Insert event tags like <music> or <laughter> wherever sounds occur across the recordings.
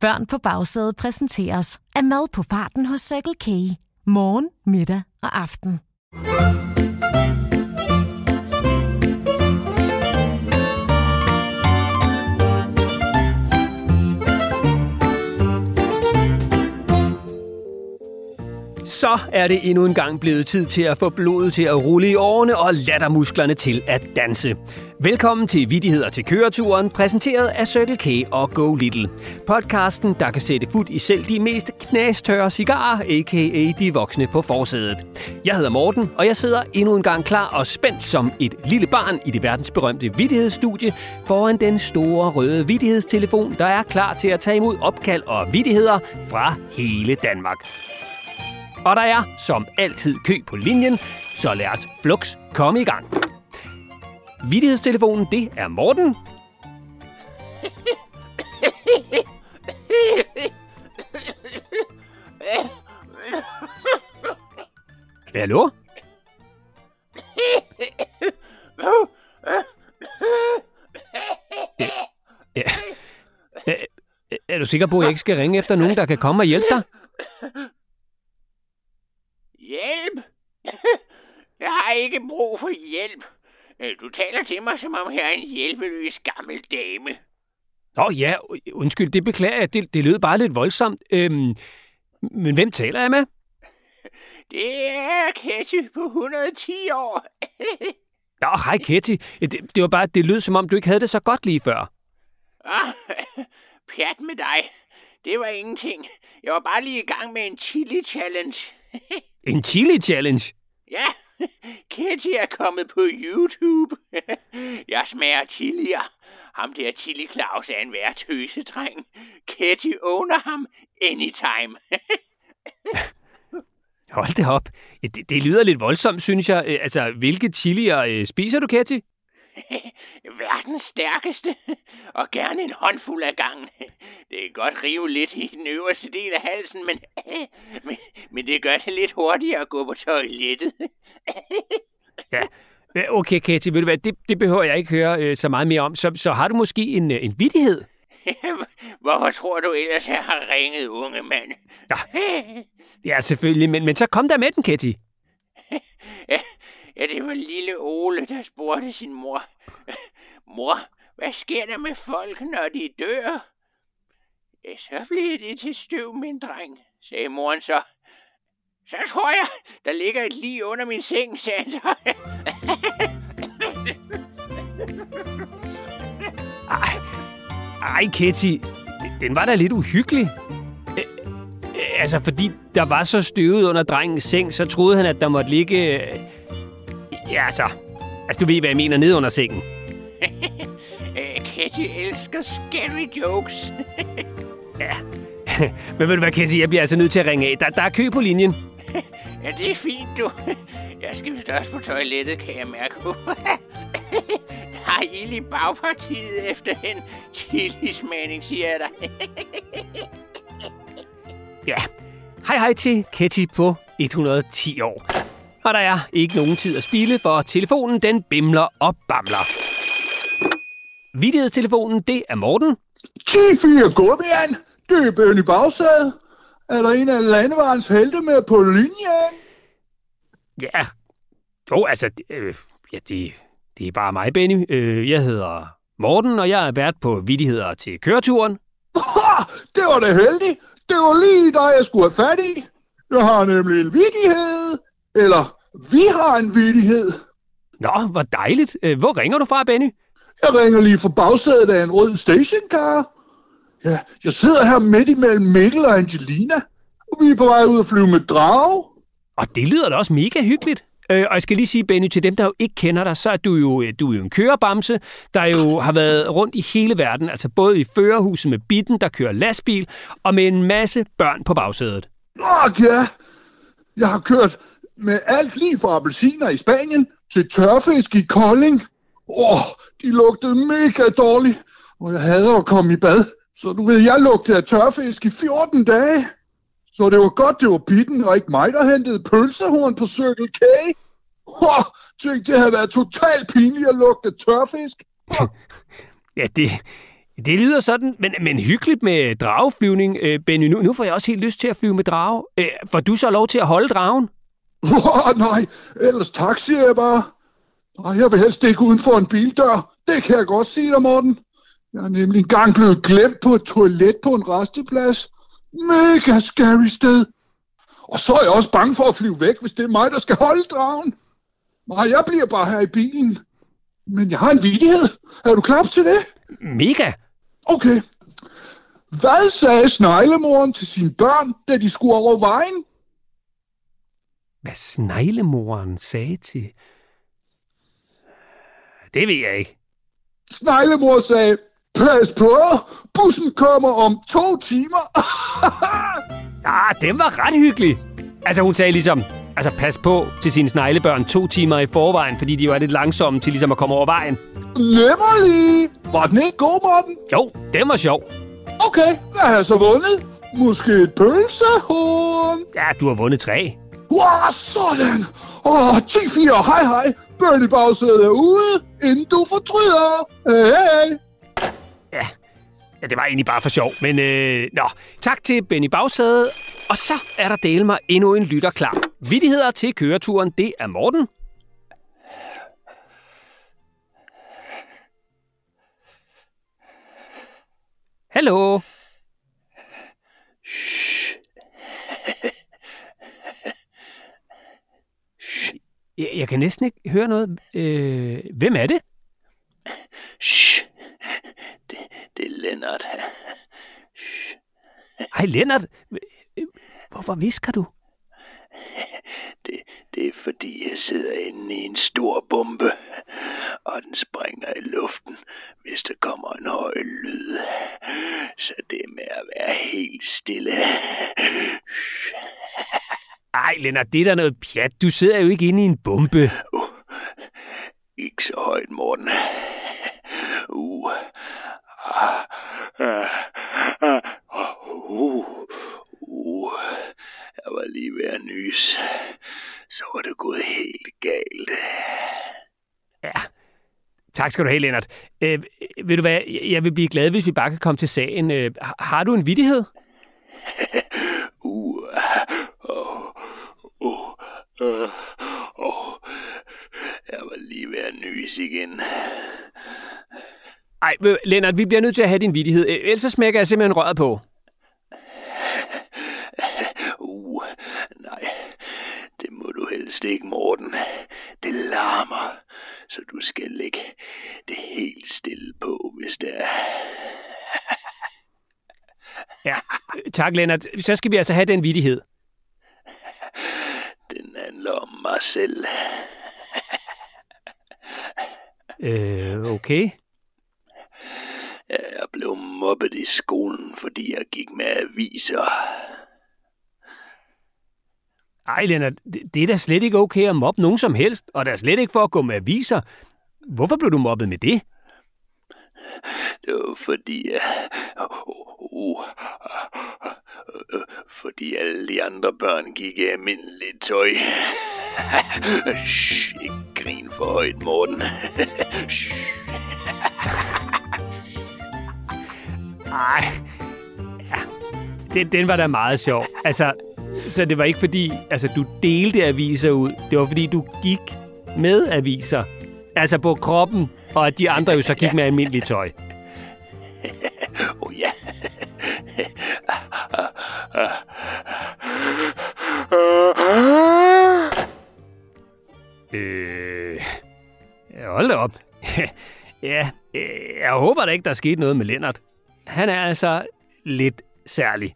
Børn på bagsædet præsenteres af mad på farten hos Circle K. Morgen, middag og aften. Så er det endnu en gang blevet tid til at få blodet til at rulle i årene og lattermusklerne til at danse. Velkommen til Vidigheder til køreturen, præsenteret af Circle K og Go Little. Podcasten, der kan sætte fod i selv de mest knastørre cigarer, a.k.a. de voksne på forsædet. Jeg hedder Morten, og jeg sidder endnu en gang klar og spændt som et lille barn i det verdensberømte vidighedsstudie foran den store røde vidighedstelefon, der er klar til at tage imod opkald og vidigheder fra hele Danmark. Og der er, som altid, kø på linjen, så lad os flux komme i gang. Vittighedstelefonen, det er Morten. Hallo? Ja. Er, er du sikker på, at jeg ikke skal ringe efter nogen, der kan komme og hjælpe dig? Hjælp? Jeg har ikke brug for hjælp. Øh, Du taler til mig, som om jeg er en hjælpeløs gammel dame. Nå ja, undskyld, det beklager jeg. Det, det lød bare lidt voldsomt. Øhm, men hvem taler jeg med? <laughs> Det er Ketty på 110 år. Nå, hej Ketty. Det, det var bare, det lød som om, du ikke havde det så godt lige før. Ah, <laughs> Pjat med dig. Det var ingenting. Jeg var bare lige i gang med en chili challenge. <laughs> En chili challenge? ja, <laughs> Ketty er kommet på YouTube. <laughs> Jeg smager chilier. Ham der Chili Claus er en værd tøsedreng. Ketty owner ham anytime. <laughs> Hold det op. Det, det lyder lidt voldsomt, synes jeg. Øh, Altså, hvilke chilier øh, spiser du, Ketty? Verdens stærkeste, og gerne en håndfuld af gangen. Det kan godt rive lidt i den øverste del af halsen, men, men, men det gør det lidt hurtigere at gå på toilettet. Ja. Okay, Ketty, ved du hvad, det, det behøver jeg ikke høre øh, så meget mere om. Så, så har du måske en, øh, en vittighed? <laughs> Hvorfor tror du ellers, jeg har ringet, unge mand? Ja, selvfølgelig, men, men så kom der med den, Ketty. <laughs> Ja, det var lille Ole, der spurgte sin mor. <laughs> Mor, hvad sker der med folk, når de dør? Ja, så bliver det til støv, min dreng, sagde moren så. Så tror jeg, der ligger et lige under min seng, sagde han så. <laughs> Ej, ej Ketty, den var da lidt uhyggelig. Altså, fordi der var så støvet under drengens seng, så troede han, at der måtte ligge... øh, Ja, altså... Altså, du ved, hvad jeg mener, nede under sengen. <laughs> Ketty elsker scary jokes. Ja. <laughs> Men ved du hvad, Ketty, jeg bliver altså nødt til at ringe af. Der, der er kø på linjen. <laughs> ja, det er fint, du. <laughs> Jeg skal vist også på toilettet, kan jeg mærke. <laughs> der er ild i bagpartiet efter en chilismagning, siger jeg dig. Ja. Hej hej til Ketty på 110 år. Og der er ikke nogen tid at spille, for telefonen den bimler og bamler. Vittighedstelefonen, det er Morten. 10-4 Gummien, det er Benny Bagsæde. Er der en af landevejens helte med på linjen? Ja. Jo, altså, det, øh, ja, det, det er bare mig, Benny. Øh, jeg hedder Morten, og jeg er vært på Vittigheder til køreturen. Ha! Det var da heldigt. Det var lige dig, jeg skulle have fat i. Jeg har nemlig en vidighed. Eller, vi har en vidighed. Nå, hvor dejligt. Øh, hvor ringer du fra, Benny? Jeg ringer lige fra bagsædet af en rød stationcar. Ja, jeg sidder her midt imellem Mikkel og Angelina. Og vi er på vej ud at flyve med drage. Og det lyder da også mega hyggeligt. Øh, og jeg skal lige sige, Benny, til dem, der jo ikke kender dig, så er du jo, øh, du er jo en kørebamse, der jo har været rundt i hele verden, altså både i førerhuset med bitten, der kører lastbil, og med en masse børn på bagsædet. Åh, ja. Jeg har kørt med alt lige fra appelsiner i Spanien til tørfisk i Kolding. Åh, de lugtede mega dårligt, og jeg hader at komme i bad. Så du ved, jeg lugtede af tørfisk i 14 dage. Så det var godt, det var bitten, og ikke mig, der hentede pølsehorn på Circle K. Åh, tænk, det havde været totalt pinligt at lugte tørfisk. <laughs> Ja, det, Det lyder sådan, men, men hyggeligt med drageflyvning, øh, Benny. Nu, nu får jeg også helt lyst til at flyve med drage. Øh, får du så lov til at holde dragen? Oh, nej, ellers siger jeg bare. Nej, jeg vil helst ikke uden for en bildør. Det kan jeg godt sige dig, Morten. Jeg er nemlig engang blevet glemt på et toilet på en resteplads. Mega scary sted. Og så er jeg også bange for at flyve væk, hvis det er mig, der skal holde dragen. Nej, jeg bliver bare her i bilen. Men jeg har en vidighed. Er du klar til det? Mega. Okay. Hvad sagde sneglemoren til sine børn, da de skulle over vejen? Hvad sneglemoren sagde til... Det ved jeg ikke. Sneglemor sagde, pas på, bussen kommer om to timer. <laughs> Ah, den var ret hyggelig. Altså, hun sagde ligesom, altså pas på til sine sneglebørn to timer i forvejen, fordi de var lidt langsomme til ligesom at komme over vejen. Nemmerlig. Var den ikke god, Morten? Jo, den var sjov. Okay, hvad har jeg så vundet? Måske et pølsehorn? Ja, du har vundet tre. Wow, sådan! Åh, 10-4, hej hej! Bernie bagsædet er ude, inden du fortryder! Hey, hey! Ja, det var egentlig bare for sjov. Men øh, nå, tak til Benny Bagsæde. Og så er der del mig endnu en lytter klar. Vittigheder til køreturen, det er Morten. Hallo. Jeg, jeg kan næsten ikke høre noget. Øh, hvem er det? Shh. Det, det er Lennart. Hej, Lennart. Øh, Hvorfor visker du? Det, det er fordi, jeg sidder inde i en stor bombe, og den springer i luften, hvis der kommer en høj lyd. Så det er med at være helt stille. Ej, Lennart, det er da noget pjat. Du sidder jo ikke inde i en bombe. Uh, ikke så højt, Morten. Uh. Ah, ah, ah, uh, uh. Jeg var lige ved at nys. Så var det gået helt galt. Ja. Tak skal du have, Lennart. Øh, ved du hvad, jeg vil blive glad, hvis vi bare kan komme til sagen. Øh, har du en vidighed? Uh, oh, oh, uh, oh. Jeg var lige ved at nys igen. Ej, Lennart, vi bliver nødt til at have din vidighed. Øh, Ellers så smækker jeg simpelthen røret på. Uh, nej, det må du helst ikke, Morten. Det larmer, så du skal lægge det helt stille på, hvis det er. <laughs> Ja, tak, Lennart. Så skal vi altså have den vidighed. <laughs> Den handler om mig selv. <laughs> Øh, okay. Jeg blev mobbet i skolen, fordi jeg gik med aviser. Ej, Lennart, det, er da slet ikke okay at mobbe nogen som helst, og der er slet ikke for at gå med aviser. Hvorfor blev du mobbet med det? Det var fordi, uh, uh, uh, fordi alle de andre børn gik i almindeligt tøj. Shh, ikke grin for højt, Morten. Ej, ja, den, den var da meget sjov. Altså, så det var ikke fordi, altså, du delte aviser ud. Det var fordi, du gik med aviser. Altså på kroppen, og at de andre jo så gik med almindeligt tøj. <laughs> oh ja. <laughs> Øh, ja, hold op. <laughs> ja, øh, jeg håber da ikke, der er sket noget med Lennart. Han er altså lidt særlig.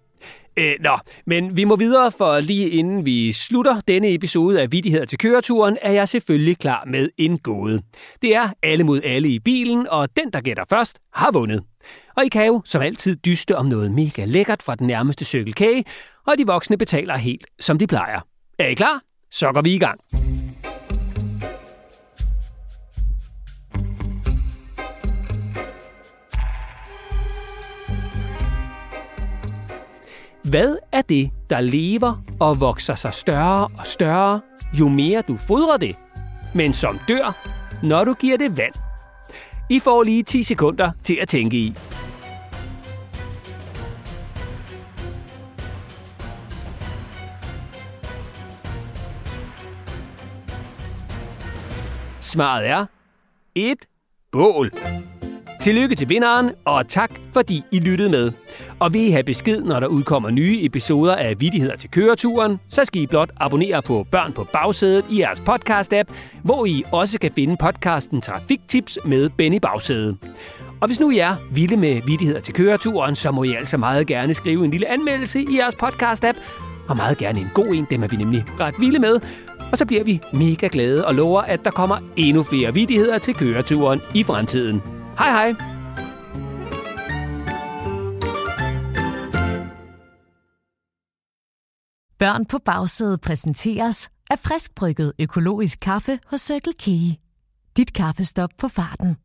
Øh, nå, men vi må videre, for lige inden vi slutter denne episode af Vidigheder til køreturen, er jeg selvfølgelig klar med en gåde. Det er alle mod alle i bilen, og den, der gætter først, har vundet. Og I kan jo som altid dyste om noget mega lækkert fra den nærmeste cykelkage, og de voksne betaler helt, som de plejer. Er I klar? Så går vi i gang. Hvad er det, der lever og vokser sig større og større, jo mere du fodrer det, men som dør, når du giver det vand? I får lige 10 sekunder til at tænke i. Svaret er et bål. Tillykke til vinderen, og tak fordi I lyttede med. Og vil I have besked, når der udkommer nye episoder af Vittigheder til køreturen, så skal I blot abonnere på Børn på bagsædet i jeres podcast-app, hvor I også kan finde podcasten Trafiktips med Benny Bagsæde. Og hvis nu I er vilde med Vittigheder til køreturen, så må I altså meget gerne skrive en lille anmeldelse i jeres podcast-app, og meget gerne en god en, dem er vi nemlig ret vilde med. Og så bliver vi mega glade og lover, at der kommer endnu flere vittigheder til køreturen i fremtiden. Hej hej! Børn på bagsædet præsenteres af friskbrygget økologisk kaffe hos Circle K. Dit kaffestop på farten.